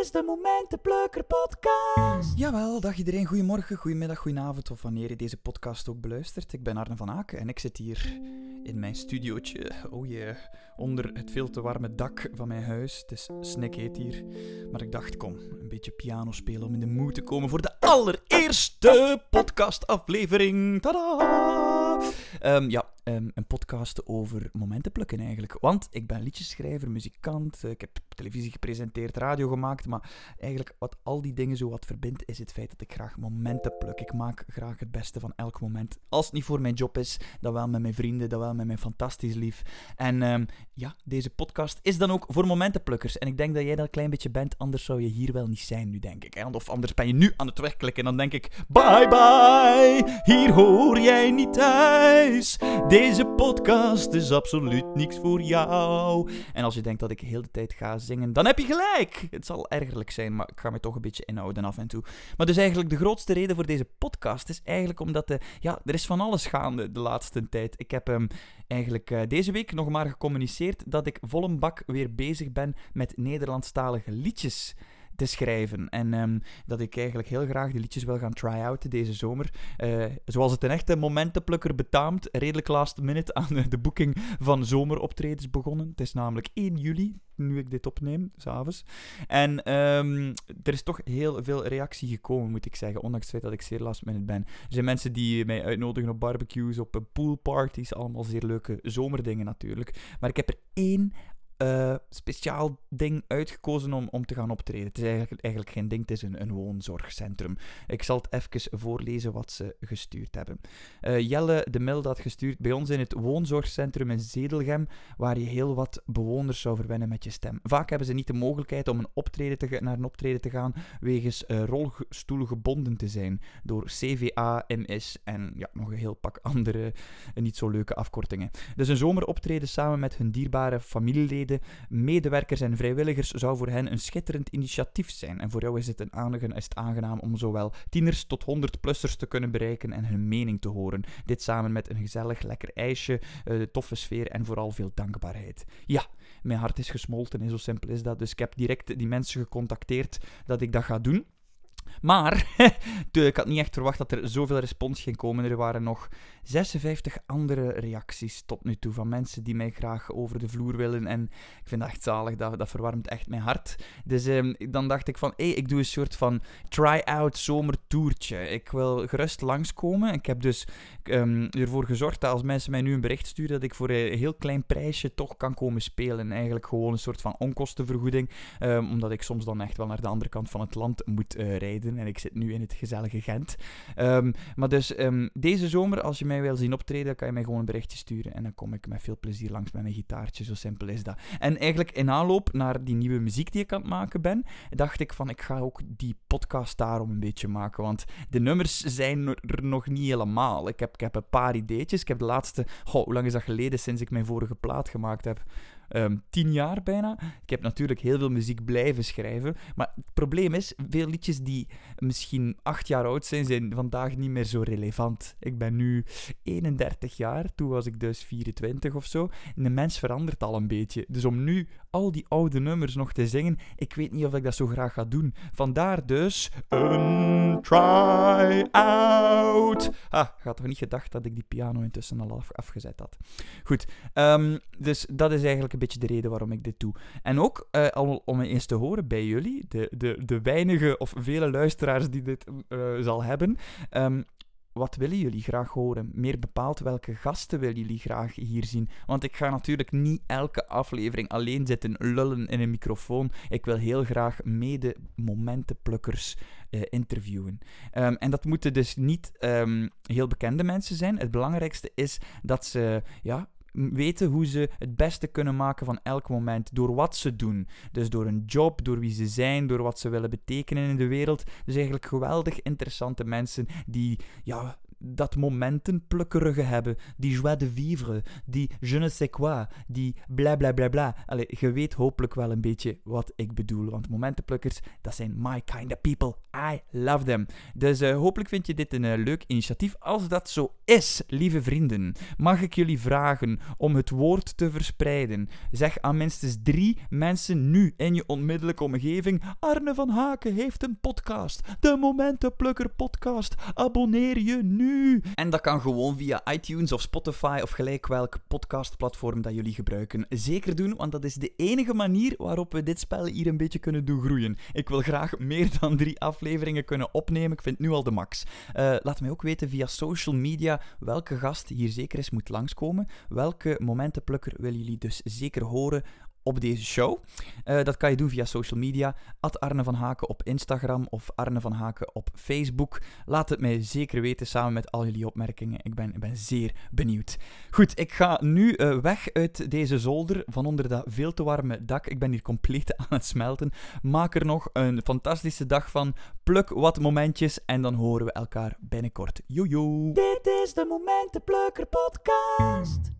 is de Momentenplukker podcast. Jawel, dag iedereen. Goedemorgen, goedemiddag, goedenavond of wanneer je deze podcast ook beluistert. Ik ben Arne van Aken en ik zit hier in mijn studiootje. Oh jee, onder het veel te warme dak van mijn huis. Het is snikheet hier. Maar ik dacht, kom, een beetje piano spelen om in de mood te komen voor de allereerste podcastaflevering. Tada! Ehm, ja, ehm, een podcast over momenten plukken eigenlijk. Want ik ben liedjeschrijver, muzikant, eh, ik heb televisie gepresenteerd, radio gemaakt, maar eigenlijk wat al die dingen zo wat verbindt, is het feit dat ik graag momenten pluk. Ik maak graag het beste van elk moment. Als het niet voor mijn job is, dan wel met mijn vrienden, dan wel met mijn fantastisch lief. En ehm, ja, deze podcast is dan ook voor momentenplukkers. En ik denk dat jij dat een klein beetje bent, anders zou je hier wel niet zijn nu, denk ik. Hè? Of anders ben je nu aan het wegklikken en dan denk ik, bye bye, hier hoor jij niet thuis. Deze podcast is absoluut niks voor jou. En als je denkt dat ik heel de tijd ga dan heb je gelijk. Het zal ergerlijk zijn, maar ik ga me toch een beetje inhouden af en toe. Maar dus eigenlijk de grootste reden voor deze podcast is eigenlijk omdat de, ja, er is van alles gaande de laatste tijd. Ik heb hem eigenlijk uh, deze week nog maar gecommuniceerd dat ik vol bak weer bezig ben met Nederlandstalige liedjes te schrijven. En um, dat ik eigenlijk heel graag die liedjes wil gaan try-outen deze zomer. Uh, zoals het een echte momentenplukker betaamt, redelijk last minute aan de boeking van zomeroptredens begonnen. Het is namelijk 1 juli, nu ik dit opneem, s'avonds. En um, er is toch heel veel reactie gekomen, moet ik zeggen, ondanks het feit dat ik zeer last minute ben. Er zijn mensen die mij uitnodigen op barbecues, op poolparties, allemaal zeer leuke zomerdingen natuurlijk. Maar ik heb er één uh, speciaal ding uitgekozen om, om te gaan optreden. Het is eigenlijk, eigenlijk geen ding, het is een, een woonzorgcentrum. Ik zal het even voorlezen wat ze gestuurd hebben. Uh, Jelle de Mil had gestuurd bij ons in het woonzorgcentrum in Zedelgem, waar je heel wat bewoners zou verwennen met je stem. Vaak hebben ze niet de mogelijkheid om een optreden te, naar een optreden te gaan wegens uh, rolstoel gebonden te zijn door CVA, MS en ja, nog een heel pak andere niet zo leuke afkortingen. Dus een zomeroptreden samen met hun dierbare familieleden medewerkers en vrijwilligers zou voor hen een schitterend initiatief zijn. En voor jou is het, een aangenaam, is het aangenaam om zowel tieners tot 100-plussers te kunnen bereiken en hun mening te horen. Dit samen met een gezellig, lekker ijsje, uh, toffe sfeer en vooral veel dankbaarheid. Ja, mijn hart is gesmolten en zo simpel is dat. Dus ik heb direct die mensen gecontacteerd dat ik dat ga doen. Maar ik had niet echt verwacht dat er zoveel respons ging komen. Er waren nog 56 andere reacties tot nu toe van mensen die mij graag over de vloer willen. En ik vind dat echt zalig, dat, dat verwarmt echt mijn hart. Dus eh, dan dacht ik van, hé, ik doe een soort van try-out zomertoertje. Ik wil gerust langskomen. Ik heb dus um, ervoor gezorgd dat als mensen mij nu een bericht sturen, dat ik voor een heel klein prijsje toch kan komen spelen. Eigenlijk gewoon een soort van onkostenvergoeding. Um, omdat ik soms dan echt wel naar de andere kant van het land moet uh, rijden. En ik zit nu in het gezellige Gent. Um, maar dus deze zomer, als je mij wil zien optreden, kan je mij gewoon een berichtje sturen. En dan kom ik met veel plezier langs met mijn gitaartje. Zo simpel is dat. En eigenlijk in aanloop naar die nieuwe muziek die ik aan het maken ben, dacht ik van ik ga ook die podcast daarom een beetje maken. Want de nummers zijn er nog niet helemaal. Ik heb, ik heb een paar ideetjes. Ik heb de laatste, hoe lang is dat geleden sinds ik mijn vorige plaat gemaakt heb? Um, tien jaar bijna. Ik heb natuurlijk heel veel muziek blijven schrijven. Maar het probleem is, veel liedjes die misschien acht jaar oud zijn, zijn vandaag niet meer zo relevant. Ik ben nu 31 jaar, toen was ik dus 24 of zo. En de mens verandert al een beetje. Dus om nu al die oude nummers nog te zingen, ik weet niet of ik dat zo graag ga doen. Vandaar dus een try-out. Ah, ik had toch niet gedacht dat ik die piano intussen al afgezet had. Goed, um, dus dat is eigenlijk beetje de reden waarom ik dit doe. En ook uh, al om eens te horen bij jullie, de, de, de weinige of vele luisteraars die dit uh, zal hebben. Um, wat willen jullie graag horen? Meer bepaald welke gasten willen jullie graag hier zien? Want ik ga natuurlijk niet elke aflevering alleen zitten lullen in een microfoon. Ik wil heel graag mede momentenplukkers uh, interviewen. Um, en dat moeten dus niet um, heel bekende mensen zijn. Het belangrijkste is dat ze ja, weten hoe ze het beste kunnen maken van elk moment. Door wat ze doen. Dus door een job, door wie ze zijn, door wat ze willen betekenen in de wereld. Dus eigenlijk geweldig interessante mensen die ja, dat momentenplukkerige hebben, die joie de vivre, die je ne sais quoi, die bla bla bla bla. Allee, je weet hopelijk wel een beetje wat ik bedoel, want momentenplukkers, dat zijn my kind of people. I love them. Dus uh, hopelijk vind je dit een uh, leuk initiatief. Als dat zo is, lieve vrienden, mag ik jullie vragen om het woord te verspreiden. Zeg aan minstens drie mensen nu in je onmiddellijke omgeving: Arne van Haken heeft een podcast. De Momentenplukker Podcast. Abonneer je nu. En dat kan gewoon via iTunes of Spotify of gelijk welk podcastplatform dat jullie gebruiken. Zeker doen, want dat is de enige manier waarop we dit spel hier een beetje kunnen doen groeien. Ik wil graag meer dan drie afleveringen kunnen opnemen. Ik vind nu al de max. Uh, laat mij ook weten via social media welke gast hier zeker eens moet langskomen. Welke momentenplukker willen jullie dus zeker horen op deze show. Uh, dat kan je doen via social media. At Arne van op Instagram of Arne van Haken op Facebook. Laat het mij zeker weten samen met al jullie opmerkingen. Ik ben, ben zeer benieuwd. Goed, ik ga nu uh, weg uit deze zolder van onder dat veel te warme dak. Ik ben hier compleet aan het smelten. Maak er nog een fantastische dag van. Pluk wat momentjes en dan horen we elkaar binnenkort. Jojo. Dit is de Momentenplukker podcast.